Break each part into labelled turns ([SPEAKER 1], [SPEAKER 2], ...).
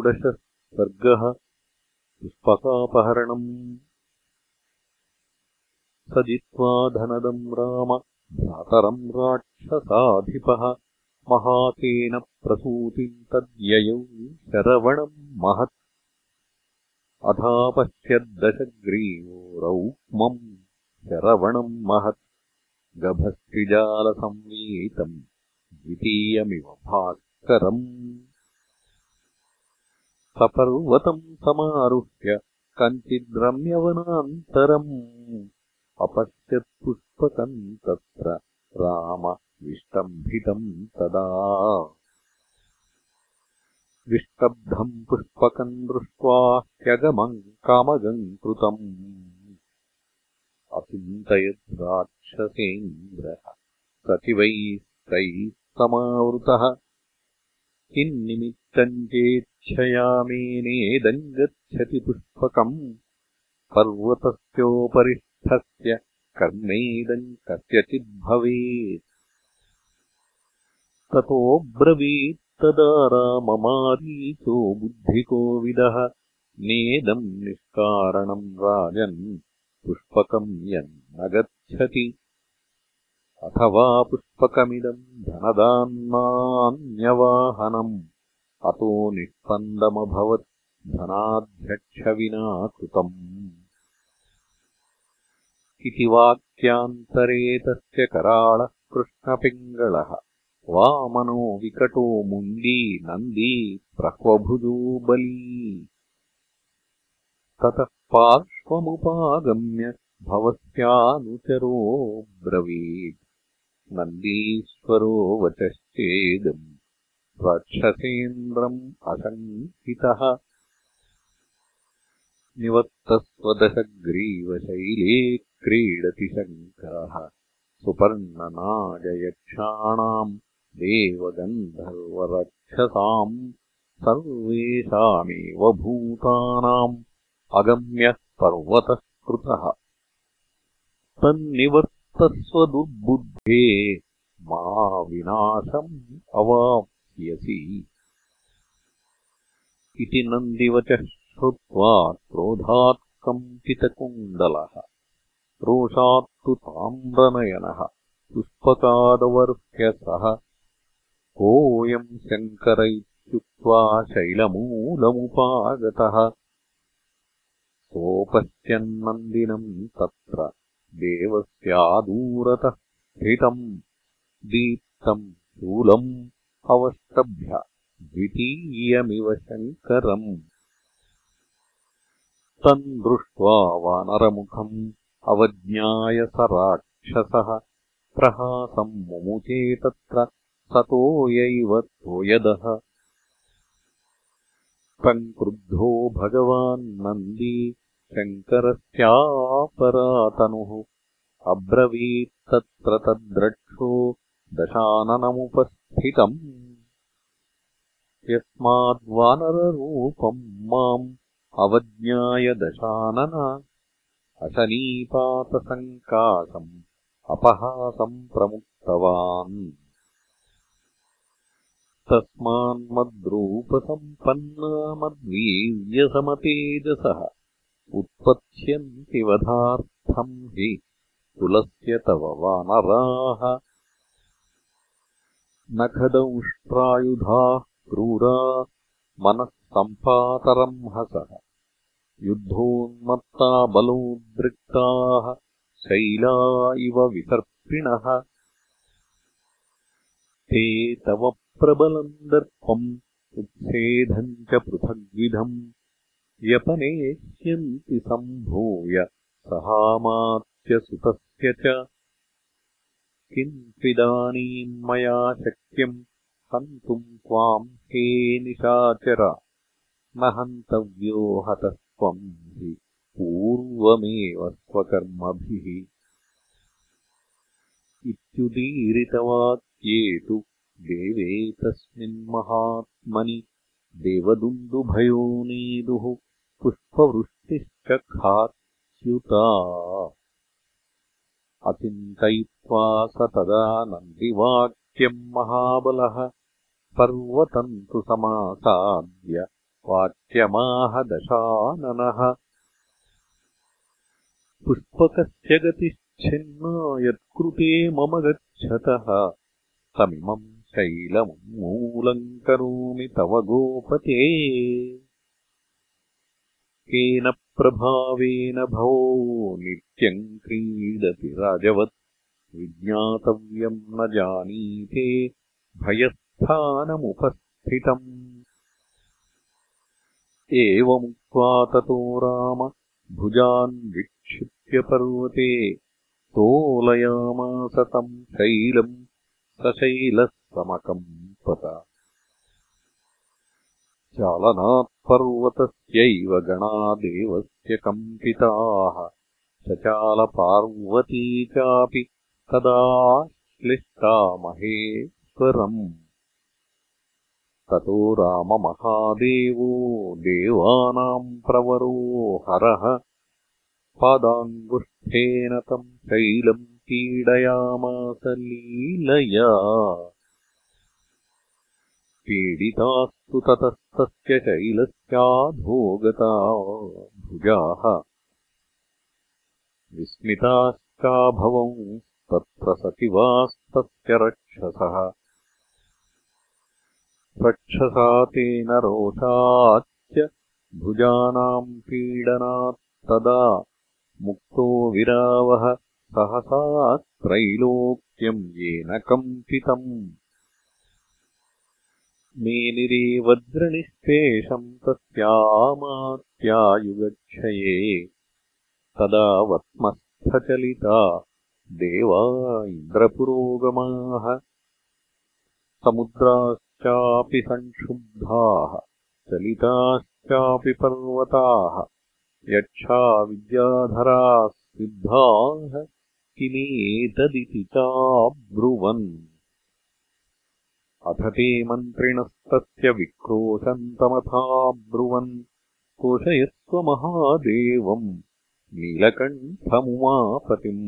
[SPEAKER 1] षोडशः सर्गः पुष्पकापहरणम्। स जित्वा धनदम् राम सातरम् राक्षसाधिपः महातेन प्रसूतिम् तद्ययौ शरवणम् महत्। अथापश्यद्दशग्रीवो रौक्मम् शरवणम् महत्। गभस्त्रिजालसंवीतम् द्वितीयमिव भास्करम् सपर्वतम् समारुह्य कञ्चिद्रम्यवनान्तरम् अपश्यत्पुष्पकम् तत्र राम विष्टम्भितम् तदा। विष्टब्धम् पुष्पकम् दृष्ट्वा ह्यगमम् कामगम् कृतम्। अचिन्तयद् राक्षसेन्द्रः सचिवैस्तैः समावृतः। किन्निमित्तम् चेच्छयामेनेदम् गच्छति पुष्पकम्। पर्वतस्योपरिष्ठस्य कर्मेदम् कस्यचिद्भवेत् ततोऽब्रवीत्तदा राममारीचो बुद्धिकोविदः। नेदम् निष्कारणम् राजन् पुष्पकम् यन्न गच्छति। अथवा पुष्पकमिदम् धनदान्नान्यवाहनम् अतो निःस्पन्दमभवत् धनाध्यक्षविना कृतम् इति वाक्यान्तरे तस्य कराळः कृष्णपिङ्गळः वामनो विकटो मुण्डी नन्दी प्रह्वभुजो बली। ततः पार्श्वमुपागम्य भवत्यानुचरो ब्रवीत्। नन्दीश्वरो वचश्चेदम् राक्षसेन्द्रम् अशङ्कितः निवत्तस्वदशग्रीवशैले क्रीडति शङ्करः। सुपर्णनागयक्षाणाम् देवगन्धर्वरक्षसाम् सर्वेषामेव भूतानाम् अगम्यः पर्वतः तन्निवर्तस्वदुर्बुद्धे मा विनाशम् इति नन्दिवचः श्रुत्वा क्रोधात् कम्पितकुण्डलः रोषात्तु ताम्रनयनः पुष्पकादवर्ह्यसः कोऽयम् शङ्कर इत्युक्त्वा शैलमूलमुपागतः। सोपश्यन्नन्दिनम् तत्र देवस्यादूरतः स्थितम् दीप्तम् शूलम् अवष्टभ्य द्वितीयमिव शङ्करम्। तम् दृष्ट्वा वानरमुखम् अवज्ञाय स राक्षसः। प्रहासम् मुमुचे तत्र सतोयैव तोयदः तम् क्रुद्धो भगवान् नन्दी शङ्करस्यापरातनुः। अब्रवीत्तत्र तद्रक्षो दशाननमुपस्थितम्। यस्माद्वानररूपम् माम् अवज्ञाय दशानन। अशनीपातसङ्काशम् अपहासम् प्रमुक्तवान्। तस्मान्मद्रूपसम्पन्ना मद्वीर्यसमतेजसः उत्पत्स्यन्ति वधार्थम् हि कुलस्य तव वानराः नखदंष्ट्रायुधाः क्रूरा मनः सम्पातरंहसः युद्धोन्मत्ता बलोद्रिक्ताः शैला इव विसर्पिणः। ते तव प्रबलम् दर्पम् उत्सेधम् च पृथग्विधम्। व्यपनेष्यन्ति सम्भूय सहामात्यसुतस्य च किन्त्विदानीम् मया शक्यम् हन्तुम् त्वाम् हे निशाचर। न हन्तव्यो हतस्त्वम् हि पूर्वमेव स्वकर्मभिः। इत्युदीरितवाक्ये तु देवे तस्मिन्महात्मनि देवदुन्दुभयोनेदुः पुष्पवृष्टिश्च खाच्युता अचिन्तयित्वा स तदा नन्दिवाक्यम् महाबलः। पर्वतम् तु समासाद्य वाच्यमाह दशाननः। पुष्पकस्य गतिश्चिन्ना यत्कृते मम गच्छतः। तमिमम् शैलमुन्मूलम् करोमि तव गोपते। केन प्रभावेन भवो नित्यम् क्रीडति राजवत्। विज्ञातव्यम् न जानीते भयस्थानमुपस्थितम्। एवमुक्त्वा ततो राम भुजान् विक्षिप्य पर्वते तोलयामास तम् शैलम् सशैलः समकम्पत चालनात्पर्वतस्यैव गणा देवस्य कम्पिताः। सचालपार्वती चापि तदा श्लिष्टा महेश्वरम् ततो राममहादेवो देवानाम् प्रवरो हरः। पादाङ्गुष्ठेन तम् शैलम् पीडयामास लीलया ततस्तस्य शैलस्याधोगता भुजाः। विस्मिताश्चाभवंस्तत्र सचिवास्तस्य रक्षसः। रक्षसा तेन रोषाच्च भुजानाम् पीडनात्तदा मुक्तो विरावः सहसा त्रैलोक्यम् येन कम्पितम् मेनिरे वज्रनिष्पेषम् तस्यामात्यायुगक्षये तदा वत्मस्थचलिता देवा इन्द्रपुरोगमाः समुद्राश्चापि संक्षुब्धाः चलिताश्चापि पर्वताः यक्षा विद्याधराः सिद्धाः किमेतदिति चाब्रुवन् अथ ते मन्त्रिणस्तस्य विक्रोशन्तमथाब्रुवन् कोशयस्व महादेवम् नीलकण्ठमुमापतिम्।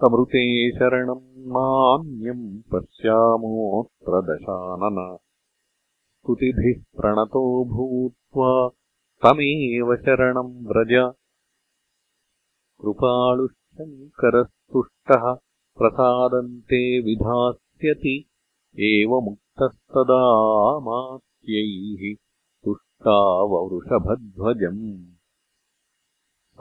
[SPEAKER 1] समृते शरणम् नान्यम् पश्यामोऽत्र दशानन स्तुतिभिः प्रणतो भूत्वा तमेव शरणम् व्रज प्रसादन्ते विधास्यति एवमुक्तस्तदामात्यैः तुष्टाववृषभध्वजम्।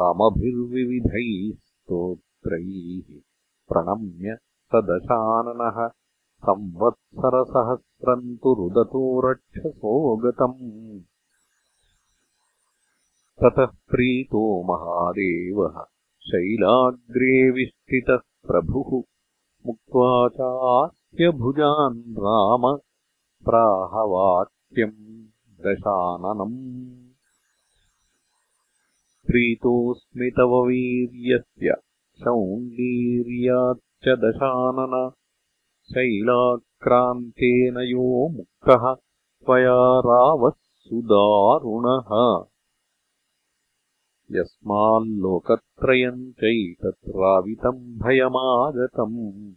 [SPEAKER 1] समभिर्विविधैः स्तोत्रैः प्रणम्य स दशाननः संवत्सरसहस्रम् तु रुदतो रक्षसो गतम्। ततः प्रीतो महादेवः शैलाग्रे विष्टितः प्रभुः मुक्त्वा चास्य भुजान् राम प्राहवाक्यम् दशाननम्। प्रीतोऽस्मि तव वीर्यस्य शौण्डीर्याच्च दशानन। शैलाक्रान्तेन यो मुक्तः त्वया रावः सुदारुणः यस्माल्लोकत्रयम् चैतत्रावितम् भयमागतम्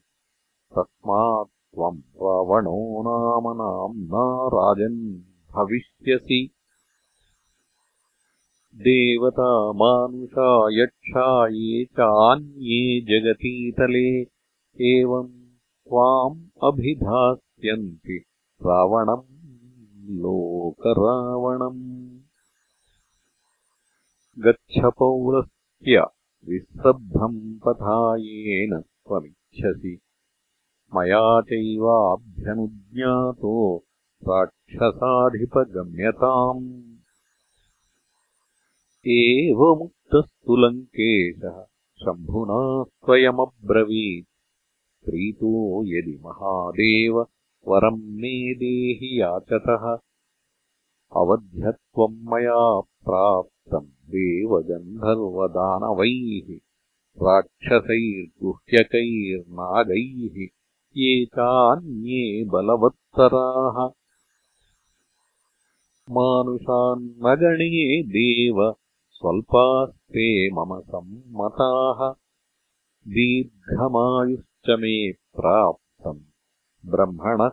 [SPEAKER 1] तस्मात् त्वम् रावणो नाम नाम्ना राजन् भविष्यसि। देवता मानुषा यक्षा ये चान्ये जगतीतले एवम् त्वाम् अभिधास्यन्ति रावणम् लोकरावणम् गच्छपौलस्य विश्रद्धम् पथायेन त्वमिच्छसि। मया चैवाभ्यनुज्ञातो राक्षसाधिपगम्यताम्। एवमुक्तस्तु लङ्केशः शम्भुना स्वयमब्रवीत्। प्रीतो यदि महादेव वरम् मे देहि याचतः अवध्यत्वम् मया प्राप्तम् देवगन्धर्वदानवैः राक्षसैर्गुह्यकैर्नागैः ये चान्ये बलवत्तराः मानुषान्नगणे देव स्वल्पास्ते मम सम्मताः। दीर्घमायुश्च मे प्राप्तम् ब्रह्मणः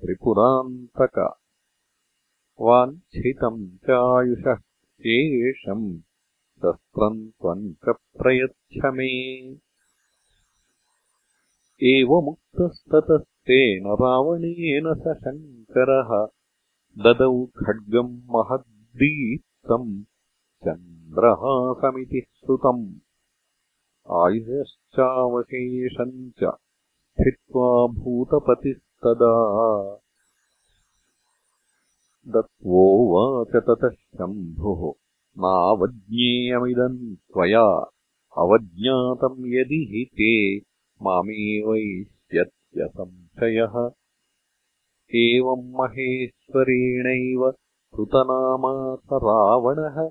[SPEAKER 1] त्रिपुरान्तक। वाञ्छितम् चायुषः शेषम् शस्त्रम् त्वम् च प्रयच्छ मे। एवमुक्तस्ततस्तेन रावणेन स शङ्करः ददौ खड्गम् महद्दीप्तम् चन्द्रहासमिति श्रुतम् आयुषश्चावशेषम् च स्थित्वा भूतपतिस्तदा दत्वोवाच ततः शम्भुः। नावज्ञेयमिदम् त्वया। अवज्ञातम् यदि हि ते मामेवैष्यत्यसंशयः। एवम् महेश्वरेणैव कृतनामा स रावणः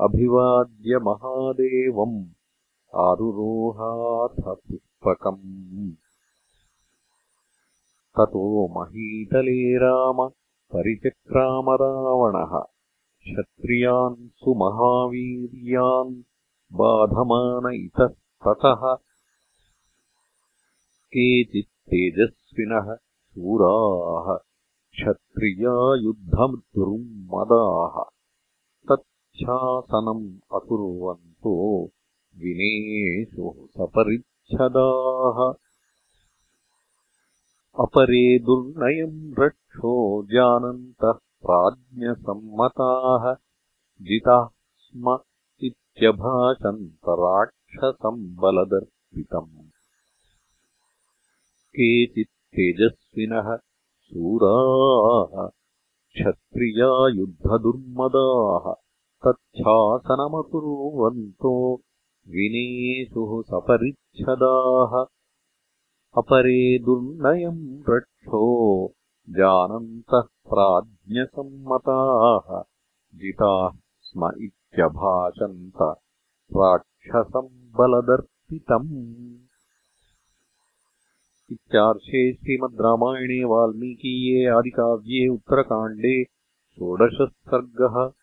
[SPEAKER 1] अभिवाद्य महादेवम् आरुरोहाथ पुष्पकम्। ततो महीतले राम परिचक्राम रावणः क्षत्रियान् सुमहावीर्यान् बाधमान इतस्ततः। केचित्तेजस्विनः शूराः क्षत्रिया युद्धमद्रुमदाः तच्छासनम् अकुर्वन्तो विनेषु सपरिच्छदाः अपरे दुर्नयम् रक्षो जानन्तः प्राज्ञसम्मताः जिताः स्म इत्यभाषन्तराक्षसम् बलदर्पितम्। केचित् तेजस्विनः शूराः क्षत्रिया युद्धदुर्मदाः तच्छासनमकुर्वन्तो विनेषुः सपरिच्छदाः अपरे दुर्नयम् रक्षो जानन्तः प्राज्ञसम्मताः जिताः स्म इत्यभाषन्त राक्षसम् बलदर्पितम्। इत्यार्षे श्रीमद् रामायणे वाल्मीकीये आदिकाव्ये उत्तरकाण्डे षोडशः सर्गः